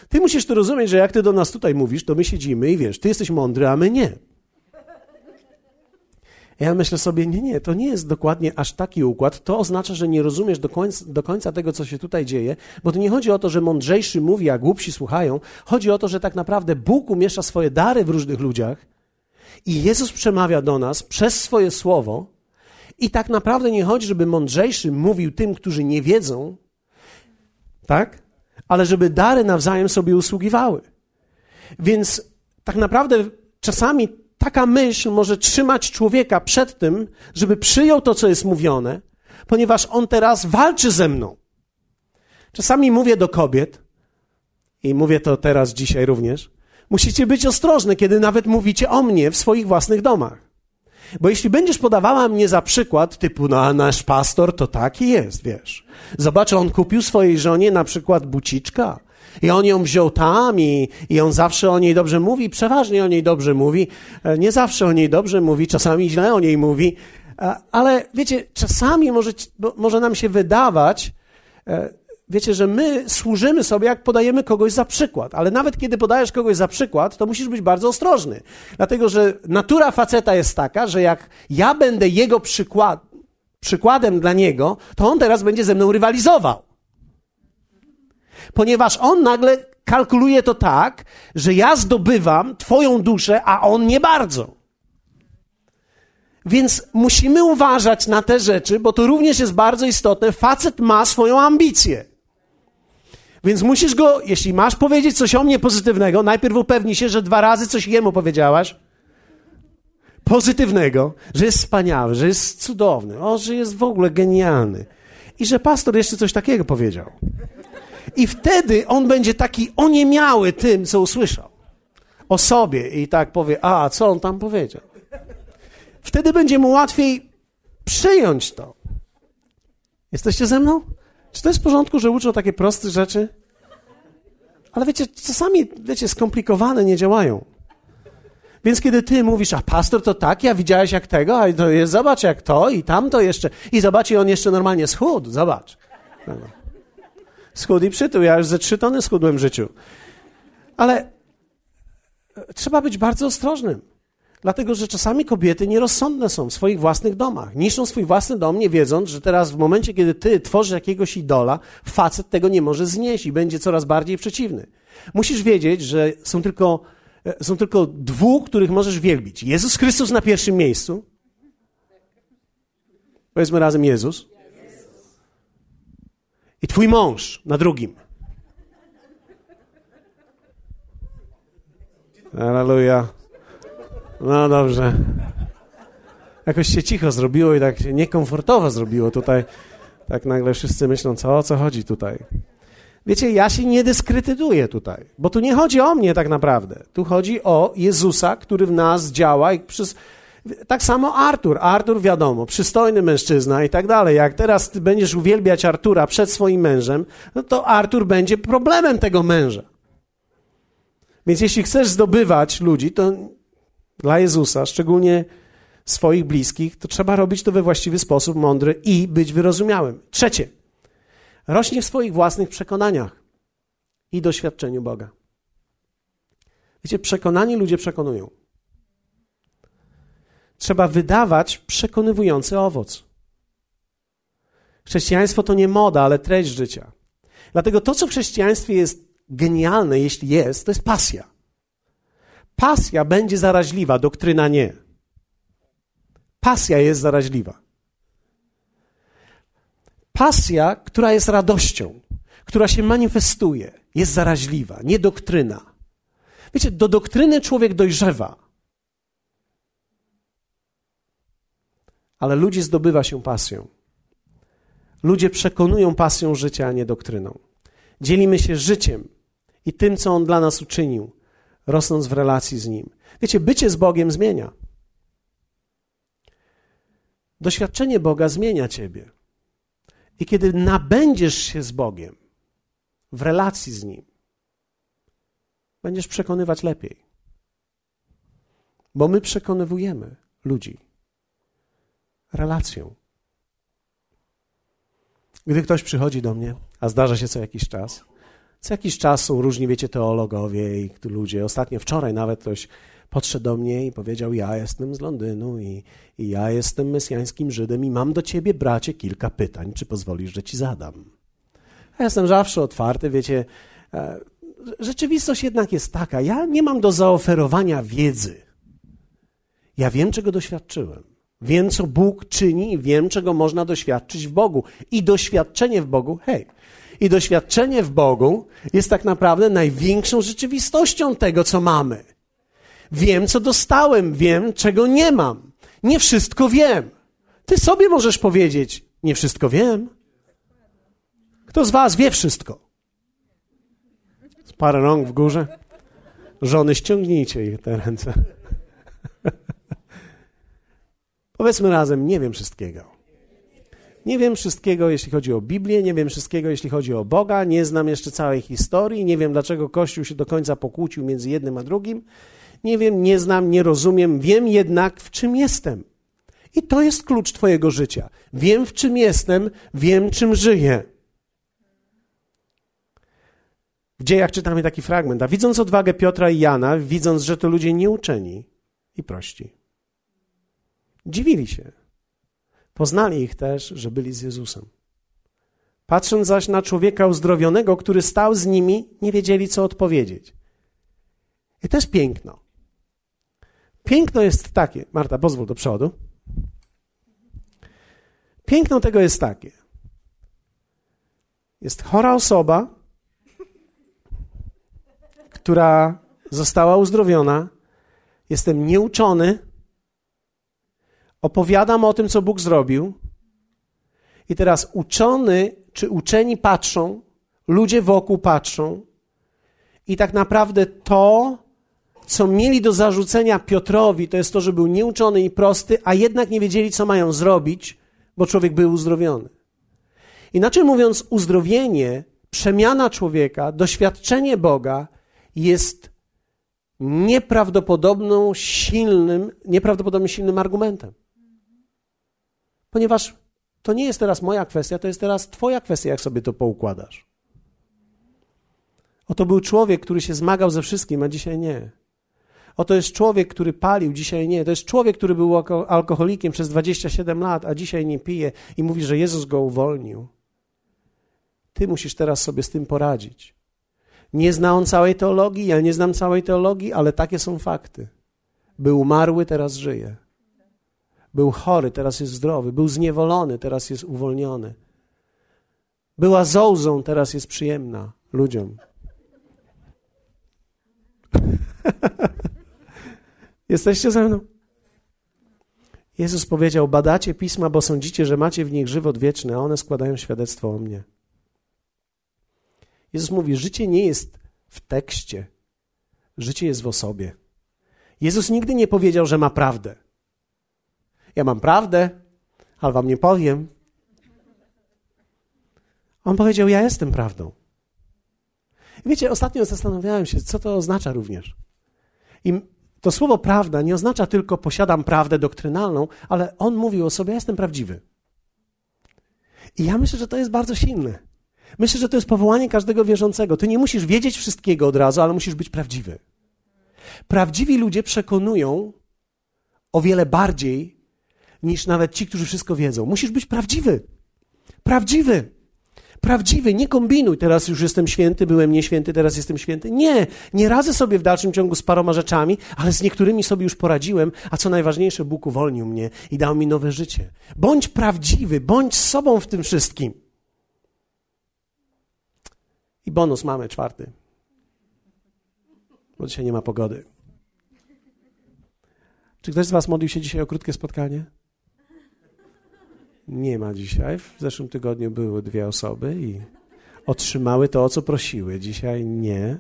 Ty musisz to rozumieć, że jak ty do nas tutaj mówisz, to my siedzimy i wiesz, ty jesteś mądry, a my nie. Ja myślę sobie, nie, nie, to nie jest dokładnie aż taki układ. To oznacza, że nie rozumiesz do końca, do końca tego, co się tutaj dzieje, bo to nie chodzi o to, że mądrzejszy mówi, a głupsi słuchają. Chodzi o to, że tak naprawdę Bóg umieszcza swoje dary w różnych ludziach i Jezus przemawia do nas przez swoje słowo. I tak naprawdę nie chodzi, żeby mądrzejszy mówił tym, którzy nie wiedzą, tak? Ale żeby dary nawzajem sobie usługiwały. Więc tak naprawdę czasami taka myśl może trzymać człowieka przed tym, żeby przyjął to, co jest mówione, ponieważ on teraz walczy ze mną. Czasami mówię do kobiet, i mówię to teraz dzisiaj również, musicie być ostrożne, kiedy nawet mówicie o mnie w swoich własnych domach. Bo jeśli będziesz podawała mnie za przykład, typu, no a nasz pastor to taki jest, wiesz. Zobacz, on kupił swojej żonie na przykład buciczka, i on ją wziął tam i, i on zawsze o niej dobrze mówi, przeważnie o niej dobrze mówi, e, nie zawsze o niej dobrze mówi, czasami źle o niej mówi, e, ale wiecie, czasami może, może nam się wydawać, e, wiecie, że my służymy sobie, jak podajemy kogoś za przykład, ale nawet kiedy podajesz kogoś za przykład, to musisz być bardzo ostrożny. Dlatego, że natura faceta jest taka, że jak ja będę jego przykład, przykładem dla niego, to on teraz będzie ze mną rywalizował. Ponieważ on nagle kalkuluje to tak, że ja zdobywam twoją duszę, a on nie bardzo. Więc musimy uważać na te rzeczy, bo to również jest bardzo istotne. Facet ma swoją ambicję. Więc musisz go, jeśli masz powiedzieć coś o mnie pozytywnego, najpierw upewnij się, że dwa razy coś jemu powiedziałaś. Pozytywnego, że jest wspaniały, że jest cudowny, o, że jest w ogóle genialny. I że pastor jeszcze coś takiego powiedział. I wtedy on będzie taki oniemiały tym, co usłyszał o sobie i tak powie, a co on tam powiedział. Wtedy będzie mu łatwiej przyjąć to. Jesteście ze mną? Czy to jest w porządku, że uczą takie proste rzeczy? Ale wiecie, czasami, wiecie, skomplikowane nie działają. Więc kiedy ty mówisz, a pastor to tak, ja widziałeś jak tego, a to jest, zobacz jak to i tamto jeszcze, i zobacz, i on jeszcze normalnie schudł, zobacz. Schudł i przytył, ja już ze trzy tony schudłem w życiu. Ale trzeba być bardzo ostrożnym. Dlatego, że czasami kobiety nierozsądne są w swoich własnych domach. Niszczą swój własny dom, nie wiedząc, że teraz w momencie, kiedy ty tworzysz jakiegoś idola, facet tego nie może znieść i będzie coraz bardziej przeciwny. Musisz wiedzieć, że są tylko, e, są tylko dwóch, których możesz wielbić. Jezus Chrystus na pierwszym miejscu. Powiedzmy razem Jezus. I twój mąż na drugim. Aleluja. No dobrze. Jakoś się cicho zrobiło i tak się niekomfortowo zrobiło tutaj. Tak nagle wszyscy myślą, co, o co chodzi tutaj. Wiecie, ja się nie dyskredytuję tutaj, bo tu nie chodzi o mnie tak naprawdę. Tu chodzi o Jezusa, który w nas działa i przez... Tak samo Artur. Artur, wiadomo, przystojny mężczyzna i tak dalej. Jak teraz będziesz uwielbiać Artura przed swoim mężem, no to Artur będzie problemem tego męża. Więc jeśli chcesz zdobywać ludzi, to dla Jezusa, szczególnie swoich bliskich, to trzeba robić to we właściwy sposób, mądry i być wyrozumiałym. Trzecie, rośnie w swoich własnych przekonaniach i doświadczeniu Boga. Wiecie, przekonani ludzie przekonują. Trzeba wydawać przekonywujący owoc. Chrześcijaństwo to nie moda, ale treść życia. Dlatego to, co w chrześcijaństwie jest genialne, jeśli jest, to jest pasja. Pasja będzie zaraźliwa, doktryna nie. Pasja jest zaraźliwa. Pasja, która jest radością, która się manifestuje, jest zaraźliwa, nie doktryna. Wiecie, do doktryny człowiek dojrzewa. Ale ludzi zdobywa się pasją. Ludzie przekonują pasją życia, a nie doktryną. Dzielimy się życiem i tym, co On dla nas uczynił rosnąc w relacji z Nim. Wiecie, bycie z Bogiem zmienia. Doświadczenie Boga zmienia ciebie. I kiedy nabędziesz się z Bogiem w relacji z Nim, będziesz przekonywać lepiej. Bo my przekonywujemy ludzi relacją. Gdy ktoś przychodzi do mnie, a zdarza się co jakiś czas, co jakiś czas są różni, wiecie, teologowie i ludzie. Ostatnio, wczoraj nawet ktoś podszedł do mnie i powiedział: Ja jestem z Londynu i, i ja jestem mesjańskim Żydem i mam do ciebie, bracie, kilka pytań. Czy pozwolisz, że ci zadam? Ja jestem zawsze otwarty, wiecie. E, rzeczywistość jednak jest taka: ja nie mam do zaoferowania wiedzy. Ja wiem, czego doświadczyłem. Wiem, co Bóg czyni i wiem, czego można doświadczyć w Bogu. I doświadczenie w Bogu, hej, i doświadczenie w Bogu jest tak naprawdę największą rzeczywistością tego, co mamy. Wiem, co dostałem, wiem, czego nie mam. Nie wszystko wiem. Ty sobie możesz powiedzieć, nie wszystko wiem. Kto z Was wie wszystko? Z parę rąk w górze. Żony, ściągnijcie ich te ręce. Powiedzmy razem, nie wiem wszystkiego. Nie wiem wszystkiego, jeśli chodzi o Biblię, nie wiem wszystkiego, jeśli chodzi o Boga, nie znam jeszcze całej historii, nie wiem, dlaczego Kościół się do końca pokłócił między jednym a drugim. Nie wiem, nie znam, nie rozumiem, wiem jednak, w czym jestem. I to jest klucz Twojego życia. Wiem, w czym jestem, wiem, czym żyję. W dziejach czytamy taki fragment. A widząc odwagę Piotra i Jana, widząc, że to ludzie nieuczeni i prości, dziwili się. Poznali ich też, że byli z Jezusem. Patrząc zaś na człowieka uzdrowionego, który stał z nimi, nie wiedzieli, co odpowiedzieć. I to jest piękno. Piękno jest takie. Marta, pozwól do przodu. Piękno tego jest takie. Jest chora osoba, która została uzdrowiona. Jestem nieuczony. Opowiadam o tym, co Bóg zrobił. I teraz uczony czy uczeni patrzą, ludzie wokół patrzą. I tak naprawdę to, co mieli do zarzucenia Piotrowi, to jest to, że był nieuczony i prosty, a jednak nie wiedzieli, co mają zrobić, bo człowiek był uzdrowiony. Inaczej mówiąc, uzdrowienie, przemiana człowieka, doświadczenie Boga jest nieprawdopodobną silnym, nieprawdopodobnie silnym argumentem. Ponieważ to nie jest teraz moja kwestia, to jest teraz Twoja kwestia, jak sobie to poukładasz. Oto był człowiek, który się zmagał ze wszystkim, a dzisiaj nie. Oto jest człowiek, który palił, dzisiaj nie. To jest człowiek, który był alkoholikiem przez 27 lat, a dzisiaj nie pije i mówi, że Jezus go uwolnił. Ty musisz teraz sobie z tym poradzić. Nie zna on całej teologii, ja nie znam całej teologii, ale takie są fakty. Był umarły, teraz żyje. Był chory, teraz jest zdrowy. Był zniewolony, teraz jest uwolniony. Była zołzą, teraz jest przyjemna ludziom. Jesteście ze mną? Jezus powiedział: Badacie pisma, bo sądzicie, że macie w nich żywot wieczny, a one składają świadectwo o mnie. Jezus mówi: Życie nie jest w tekście, życie jest w osobie. Jezus nigdy nie powiedział, że ma prawdę. Ja mam prawdę, ale wam nie powiem. On powiedział: Ja jestem prawdą. Wiecie, ostatnio zastanawiałem się, co to oznacza również. I to słowo prawda nie oznacza tylko posiadam prawdę doktrynalną, ale on mówił o sobie: Ja jestem prawdziwy. I ja myślę, że to jest bardzo silne. Myślę, że to jest powołanie każdego wierzącego. Ty nie musisz wiedzieć wszystkiego od razu, ale musisz być prawdziwy. Prawdziwi ludzie przekonują o wiele bardziej niż nawet ci, którzy wszystko wiedzą. Musisz być prawdziwy. Prawdziwy. Prawdziwy, nie kombinuj, teraz już jestem święty, byłem nieświęty, teraz jestem święty. Nie, nie radzę sobie w dalszym ciągu z paroma rzeczami, ale z niektórymi sobie już poradziłem, a co najważniejsze, Bóg uwolnił mnie i dał mi nowe życie. Bądź prawdziwy, bądź sobą w tym wszystkim. I bonus mamy czwarty. Bo dzisiaj nie ma pogody. Czy ktoś z Was modlił się dzisiaj o krótkie spotkanie? Nie ma dzisiaj. W zeszłym tygodniu były dwie osoby i otrzymały to, o co prosiły. Dzisiaj nie.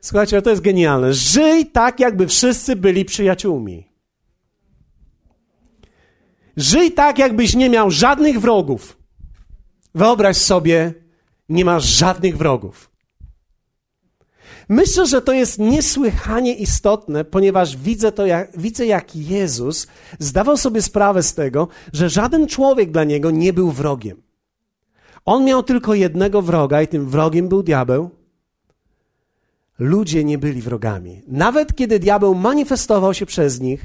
Słuchajcie, to jest genialne. Żyj tak, jakby wszyscy byli przyjaciółmi. Żyj tak, jakbyś nie miał żadnych wrogów. Wyobraź sobie, nie masz żadnych wrogów. Myślę, że to jest niesłychanie istotne, ponieważ widzę to, jak, widzę jak Jezus zdawał sobie sprawę z tego, że żaden człowiek dla niego nie był wrogiem. On miał tylko jednego wroga i tym wrogiem był diabeł. Ludzie nie byli wrogami. Nawet kiedy diabeł manifestował się przez nich,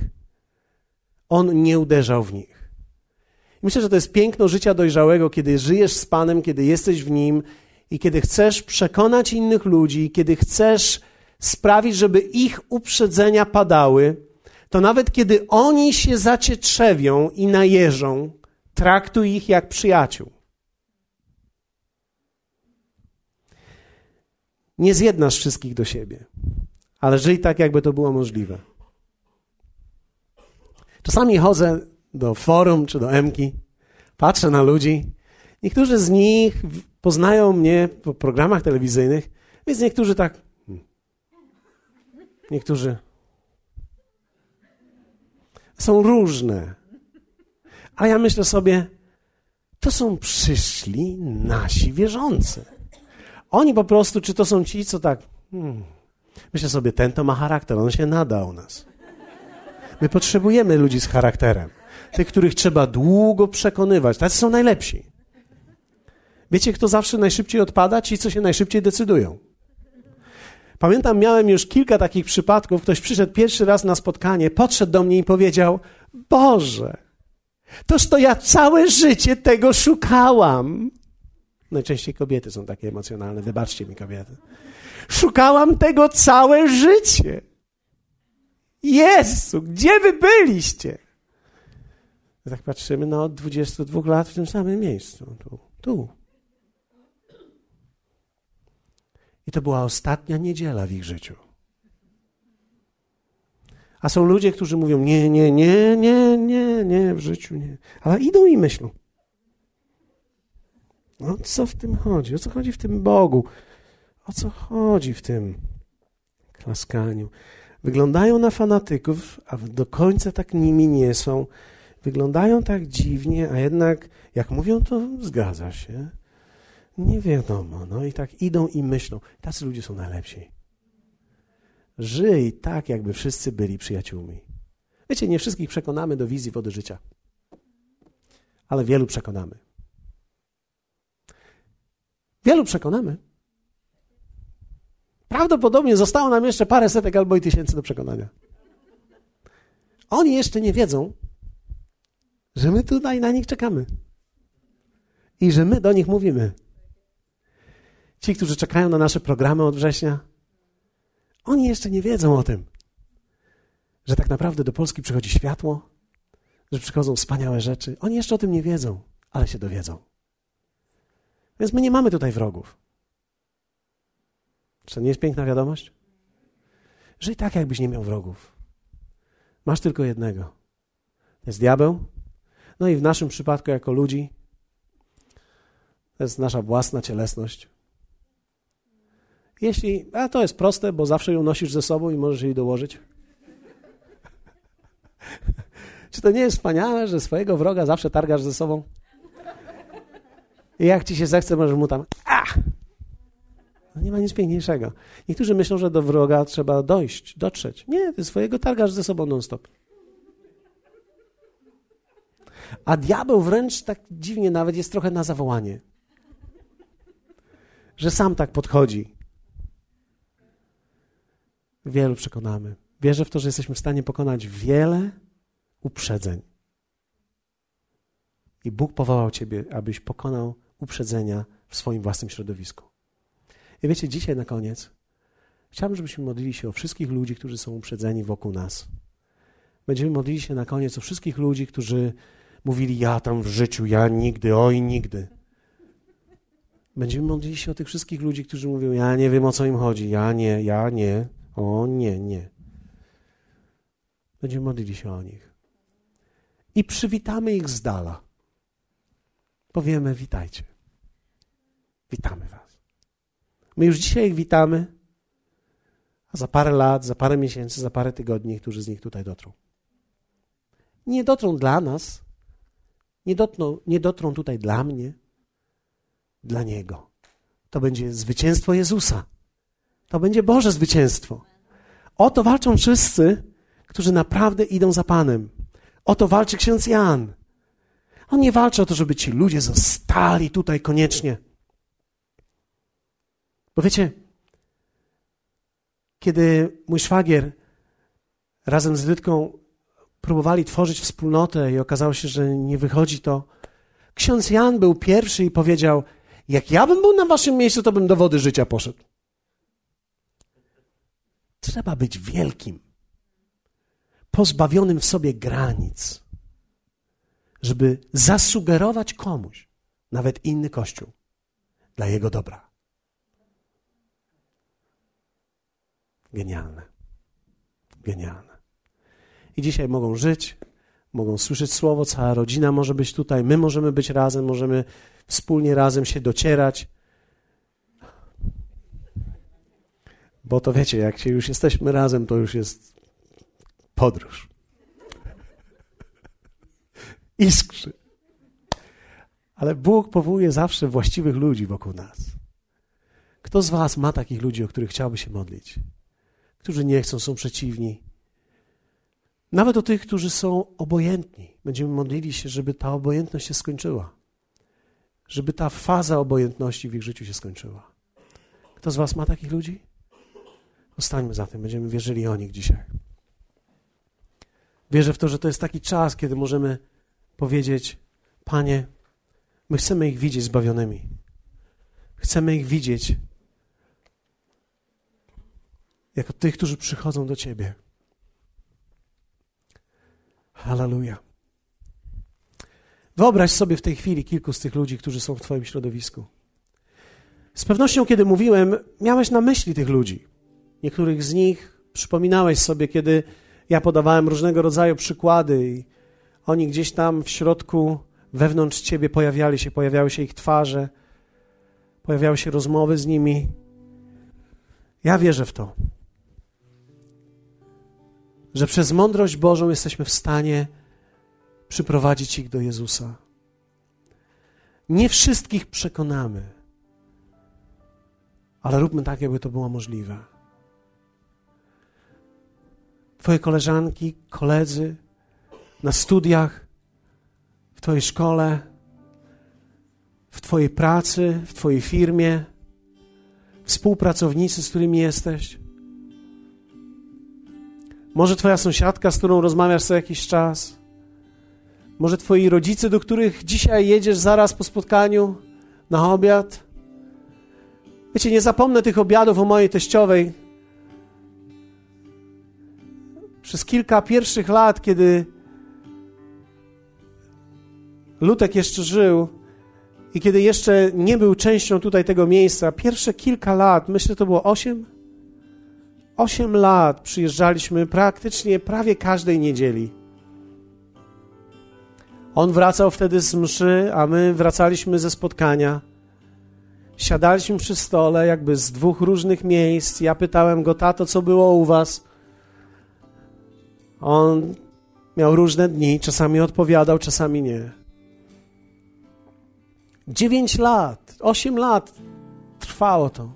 on nie uderzał w nich. Myślę, że to jest piękno życia dojrzałego, kiedy żyjesz z Panem, kiedy jesteś w Nim i kiedy chcesz przekonać innych ludzi, kiedy chcesz sprawić, żeby ich uprzedzenia padały, to nawet kiedy oni się zacietrzewią i najeżą, traktuj ich jak przyjaciół. Nie zjednasz wszystkich do siebie, ale żyj tak, jakby to było możliwe. Czasami chodzę do forum czy do Emki, patrzę na ludzi. Niektórzy z nich poznają mnie po programach telewizyjnych, więc niektórzy tak. Hmm. Niektórzy są różne. A ja myślę sobie, to są przyszli nasi wierzący. Oni po prostu, czy to są ci, co tak. Hmm. Myślę sobie, ten to ma charakter, on się nada u nas. My potrzebujemy ludzi z charakterem. Tych, których trzeba długo przekonywać. Tacy są najlepsi. Wiecie, kto zawsze najszybciej odpada? Ci, co się najszybciej decydują. Pamiętam, miałem już kilka takich przypadków. Ktoś przyszedł pierwszy raz na spotkanie, podszedł do mnie i powiedział: Boże, toż to ja całe życie tego szukałam. Najczęściej kobiety są takie emocjonalne, wybaczcie mi kobiety. Szukałam tego całe życie. Jezu, gdzie wy byliście? tak patrzymy, no od 22 lat w tym samym miejscu. Tu, tu. I to była ostatnia niedziela w ich życiu. A są ludzie, którzy mówią: Nie, nie, nie, nie, nie, nie, w życiu nie. Ale idą i myślą. No co w tym chodzi? O co chodzi w tym Bogu? O co chodzi w tym klaskaniu? Wyglądają na fanatyków, a do końca tak nimi nie są. Wyglądają tak dziwnie, a jednak jak mówią, to zgadza się. Nie wiadomo. No i tak idą i myślą. Tacy ludzie są najlepsi. Żyj tak, jakby wszyscy byli przyjaciółmi. Wiecie, nie wszystkich przekonamy do wizji wody życia, ale wielu przekonamy. Wielu przekonamy. Prawdopodobnie zostało nam jeszcze parę setek albo i tysięcy do przekonania. Oni jeszcze nie wiedzą, że my tutaj na nich czekamy i że my do nich mówimy. Ci, którzy czekają na nasze programy od września, oni jeszcze nie wiedzą o tym, że tak naprawdę do Polski przychodzi światło, że przychodzą wspaniałe rzeczy. Oni jeszcze o tym nie wiedzą, ale się dowiedzą. Więc my nie mamy tutaj wrogów. Czy to nie jest piękna wiadomość? Żyj tak, jakbyś nie miał wrogów. Masz tylko jednego. To jest diabeł. No i w naszym przypadku, jako ludzi, to jest nasza własna cielesność. Jeśli, a to jest proste, bo zawsze ją nosisz ze sobą i możesz jej dołożyć. Czy to nie jest wspaniałe, że swojego wroga zawsze targasz ze sobą? I jak ci się zechce, możesz mu tam. A! No nie ma nic piękniejszego. Niektórzy myślą, że do wroga trzeba dojść, dotrzeć. Nie, ty swojego targasz ze sobą non-stop. A diabeł wręcz tak dziwnie nawet jest trochę na zawołanie. Że sam tak podchodzi wielu przekonamy. Wierzę w to, że jesteśmy w stanie pokonać wiele uprzedzeń. I Bóg powołał Ciebie, abyś pokonał uprzedzenia w swoim własnym środowisku. I wiecie, dzisiaj na koniec chciałbym, żebyśmy modlili się o wszystkich ludzi, którzy są uprzedzeni wokół nas. Będziemy modlili się na koniec o wszystkich ludzi, którzy mówili: Ja tam w życiu, ja nigdy, oj, nigdy. Będziemy modlili się o tych wszystkich ludzi, którzy mówią: Ja nie wiem o co im chodzi, ja nie, ja nie. O nie, nie. Będziemy modlili się o nich. I przywitamy ich z dala. Powiemy: Witajcie. Witamy Was. My już dzisiaj ich witamy, a za parę lat, za parę miesięcy, za parę tygodni niektórzy z nich tutaj dotrą. Nie dotrą dla nas, nie dotrą, nie dotrą tutaj dla mnie, dla Niego. To będzie zwycięstwo Jezusa. To będzie Boże zwycięstwo. O to walczą wszyscy, którzy naprawdę idą za Panem. O to walczy ksiądz Jan. On nie walczy o to, żeby ci ludzie zostali tutaj koniecznie. Bo wiecie, kiedy mój szwagier razem z Lytką próbowali tworzyć wspólnotę i okazało się, że nie wychodzi to, ksiądz Jan był pierwszy i powiedział: Jak ja bym był na waszym miejscu, to bym do wody życia poszedł. Trzeba być wielkim, pozbawionym w sobie granic, żeby zasugerować komuś, nawet inny kościół, dla jego dobra. Genialne. Genialne. I dzisiaj mogą żyć, mogą słyszeć słowo, cała rodzina może być tutaj, my możemy być razem, możemy wspólnie razem się docierać. Bo to wiecie, jak się już jesteśmy razem, to już jest podróż. Iskrzy. Ale Bóg powołuje zawsze właściwych ludzi wokół nas. Kto z Was ma takich ludzi, o których chciałby się modlić? Którzy nie chcą, są przeciwni. Nawet o tych, którzy są obojętni. Będziemy modlili się, żeby ta obojętność się skończyła. żeby ta faza obojętności w ich życiu się skończyła. Kto z Was ma takich ludzi? Zostańmy za tym, będziemy wierzyli o nich dzisiaj. Wierzę w to, że to jest taki czas, kiedy możemy powiedzieć: Panie, my chcemy ich widzieć zbawionymi. Chcemy ich widzieć jako tych, którzy przychodzą do Ciebie. Hallelujah. Wyobraź sobie w tej chwili kilku z tych ludzi, którzy są w Twoim środowisku. Z pewnością, kiedy mówiłem, miałeś na myśli tych ludzi. Niektórych z nich przypominałeś sobie, kiedy ja podawałem różnego rodzaju przykłady i oni gdzieś tam w środku, wewnątrz ciebie pojawiali się, pojawiały się ich twarze, pojawiały się rozmowy z nimi. Ja wierzę w to, że przez mądrość Bożą jesteśmy w stanie przyprowadzić ich do Jezusa. Nie wszystkich przekonamy, ale róbmy tak, jakby to było możliwe. Twoje koleżanki, koledzy na studiach, w Twojej szkole, w Twojej pracy, w Twojej firmie, współpracownicy, z którymi jesteś. Może Twoja sąsiadka, z którą rozmawiasz co jakiś czas. Może Twoi rodzice, do których dzisiaj jedziesz zaraz po spotkaniu na obiad. Wiecie, nie zapomnę tych obiadów u mojej teściowej, przez kilka pierwszych lat, kiedy Lutek jeszcze żył i kiedy jeszcze nie był częścią tutaj tego miejsca, pierwsze kilka lat, myślę, to było osiem, osiem lat przyjeżdżaliśmy praktycznie prawie każdej niedzieli. On wracał wtedy z mszy, a my wracaliśmy ze spotkania. Siadaliśmy przy stole, jakby z dwóch różnych miejsc. Ja pytałem go, tato, co było u was? On miał różne dni, czasami odpowiadał, czasami nie. Dziewięć lat, osiem lat trwało to.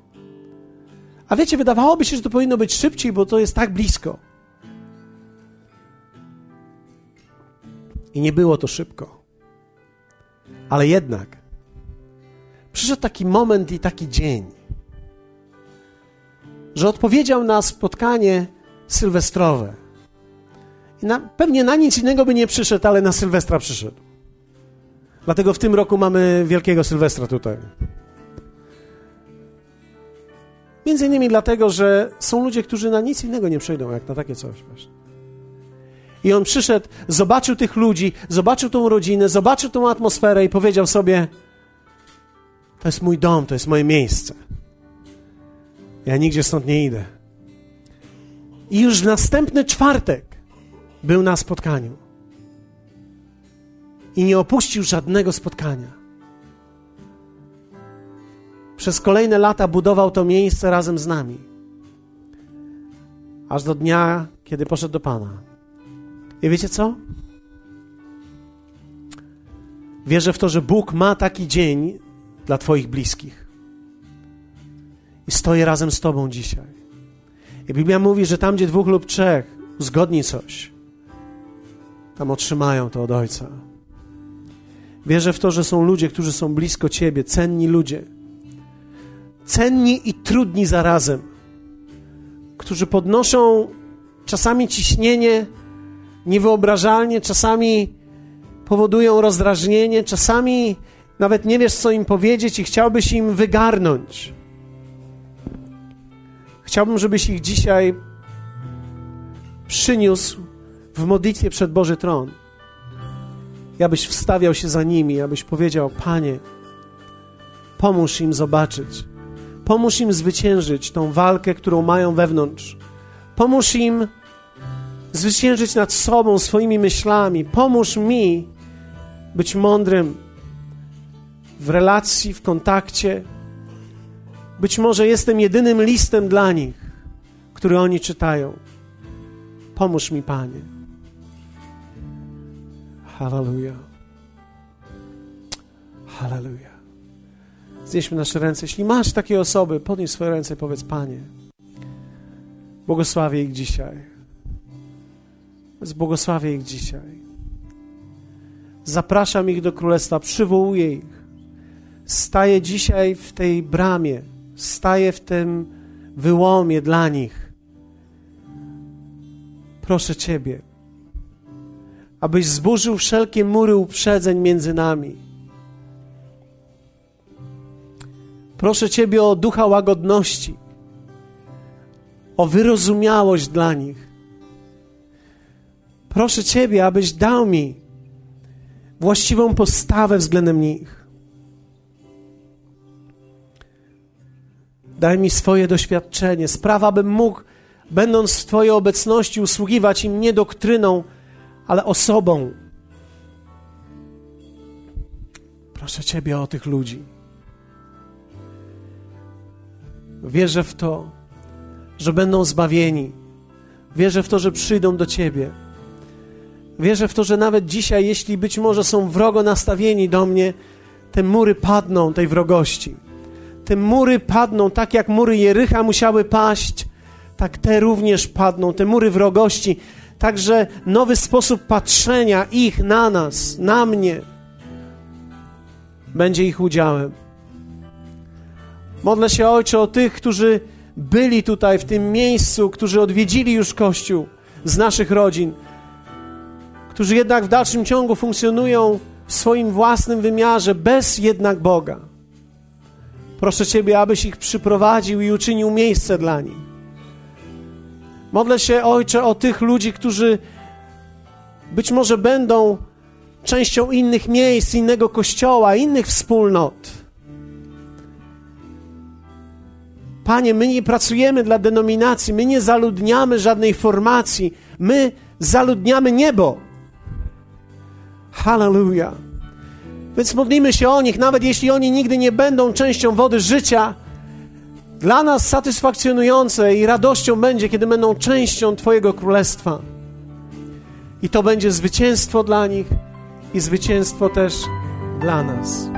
A wiecie, wydawałoby się, że to powinno być szybciej, bo to jest tak blisko. I nie było to szybko. Ale jednak przyszedł taki moment i taki dzień, że odpowiedział na spotkanie sylwestrowe. Na, pewnie na nic innego by nie przyszedł, ale na Sylwestra przyszedł. Dlatego w tym roku mamy wielkiego Sylwestra tutaj. Między innymi dlatego, że są ludzie, którzy na nic innego nie przyjdą, jak na takie coś właśnie. I on przyszedł, zobaczył tych ludzi, zobaczył tą rodzinę, zobaczył tą atmosferę i powiedział sobie: To jest mój dom, to jest moje miejsce. Ja nigdzie stąd nie idę. I już w następny czwartek był na spotkaniu i nie opuścił żadnego spotkania. Przez kolejne lata budował to miejsce razem z nami, aż do dnia, kiedy poszedł do Pana. I wiecie co? Wierzę w to, że Bóg ma taki dzień dla Twoich bliskich. I stoję razem z Tobą dzisiaj. I Biblia mówi, że tam, gdzie dwóch lub trzech uzgodni coś, tam otrzymają to od Ojca. Wierzę w to, że są ludzie, którzy są blisko Ciebie, cenni ludzie. Cenni i trudni zarazem, którzy podnoszą czasami ciśnienie niewyobrażalnie, czasami powodują rozdrażnienie, czasami nawet nie wiesz, co im powiedzieć i chciałbyś im wygarnąć. Chciałbym, żebyś ich dzisiaj przyniósł w modlitwie przed Boży Tron. Abyś wstawiał się za nimi, abyś powiedział: Panie, pomóż im zobaczyć, pomóż im zwyciężyć tą walkę, którą mają wewnątrz. Pomóż im zwyciężyć nad sobą, swoimi myślami. Pomóż mi być mądrym w relacji, w kontakcie. Być może jestem jedynym listem dla nich, który oni czytają. Pomóż mi, Panie. Hallelujah. Hallelujah. Znieśmy nasze ręce. Jeśli masz takie osoby, podnieś swoje ręce i powiedz, Panie, błogosławię ich dzisiaj. Błogosławię ich dzisiaj. Zapraszam ich do królestwa, przywołuję ich. staje dzisiaj w tej bramie, staje w tym wyłomie dla nich. Proszę Ciebie, abyś zburzył wszelkie mury uprzedzeń między nami. Proszę Ciebie o ducha łagodności, o wyrozumiałość dla nich. Proszę Ciebie, abyś dał mi właściwą postawę względem nich. Daj mi swoje doświadczenie, sprawa, abym mógł, będąc w Twojej obecności, usługiwać im nie doktryną, ale osobą. Proszę Ciebie o tych ludzi. Wierzę w to, że będą zbawieni. Wierzę w to, że przyjdą do Ciebie. Wierzę w to, że nawet dzisiaj, jeśli być może są wrogo nastawieni do mnie, te mury padną tej wrogości. Te mury padną, tak jak mury Jericha musiały paść, tak te również padną, te mury wrogości. Także nowy sposób patrzenia ich na nas, na mnie, będzie ich udziałem. Modlę się, Ojcze, o tych, którzy byli tutaj w tym miejscu, którzy odwiedzili już Kościół z naszych rodzin, którzy jednak w dalszym ciągu funkcjonują w swoim własnym wymiarze, bez jednak Boga. Proszę Ciebie, abyś ich przyprowadził i uczynił miejsce dla nich. Modlę się, Ojcze, o tych ludzi, którzy być może będą częścią innych miejsc, innego kościoła, innych wspólnot. Panie, my nie pracujemy dla denominacji, my nie zaludniamy żadnej formacji, my zaludniamy niebo. Hallelujah. Więc modlimy się o nich, nawet jeśli oni nigdy nie będą częścią wody życia. Dla nas satysfakcjonujące i radością będzie, kiedy będą częścią Twojego królestwa. I to będzie zwycięstwo dla nich i zwycięstwo też dla nas.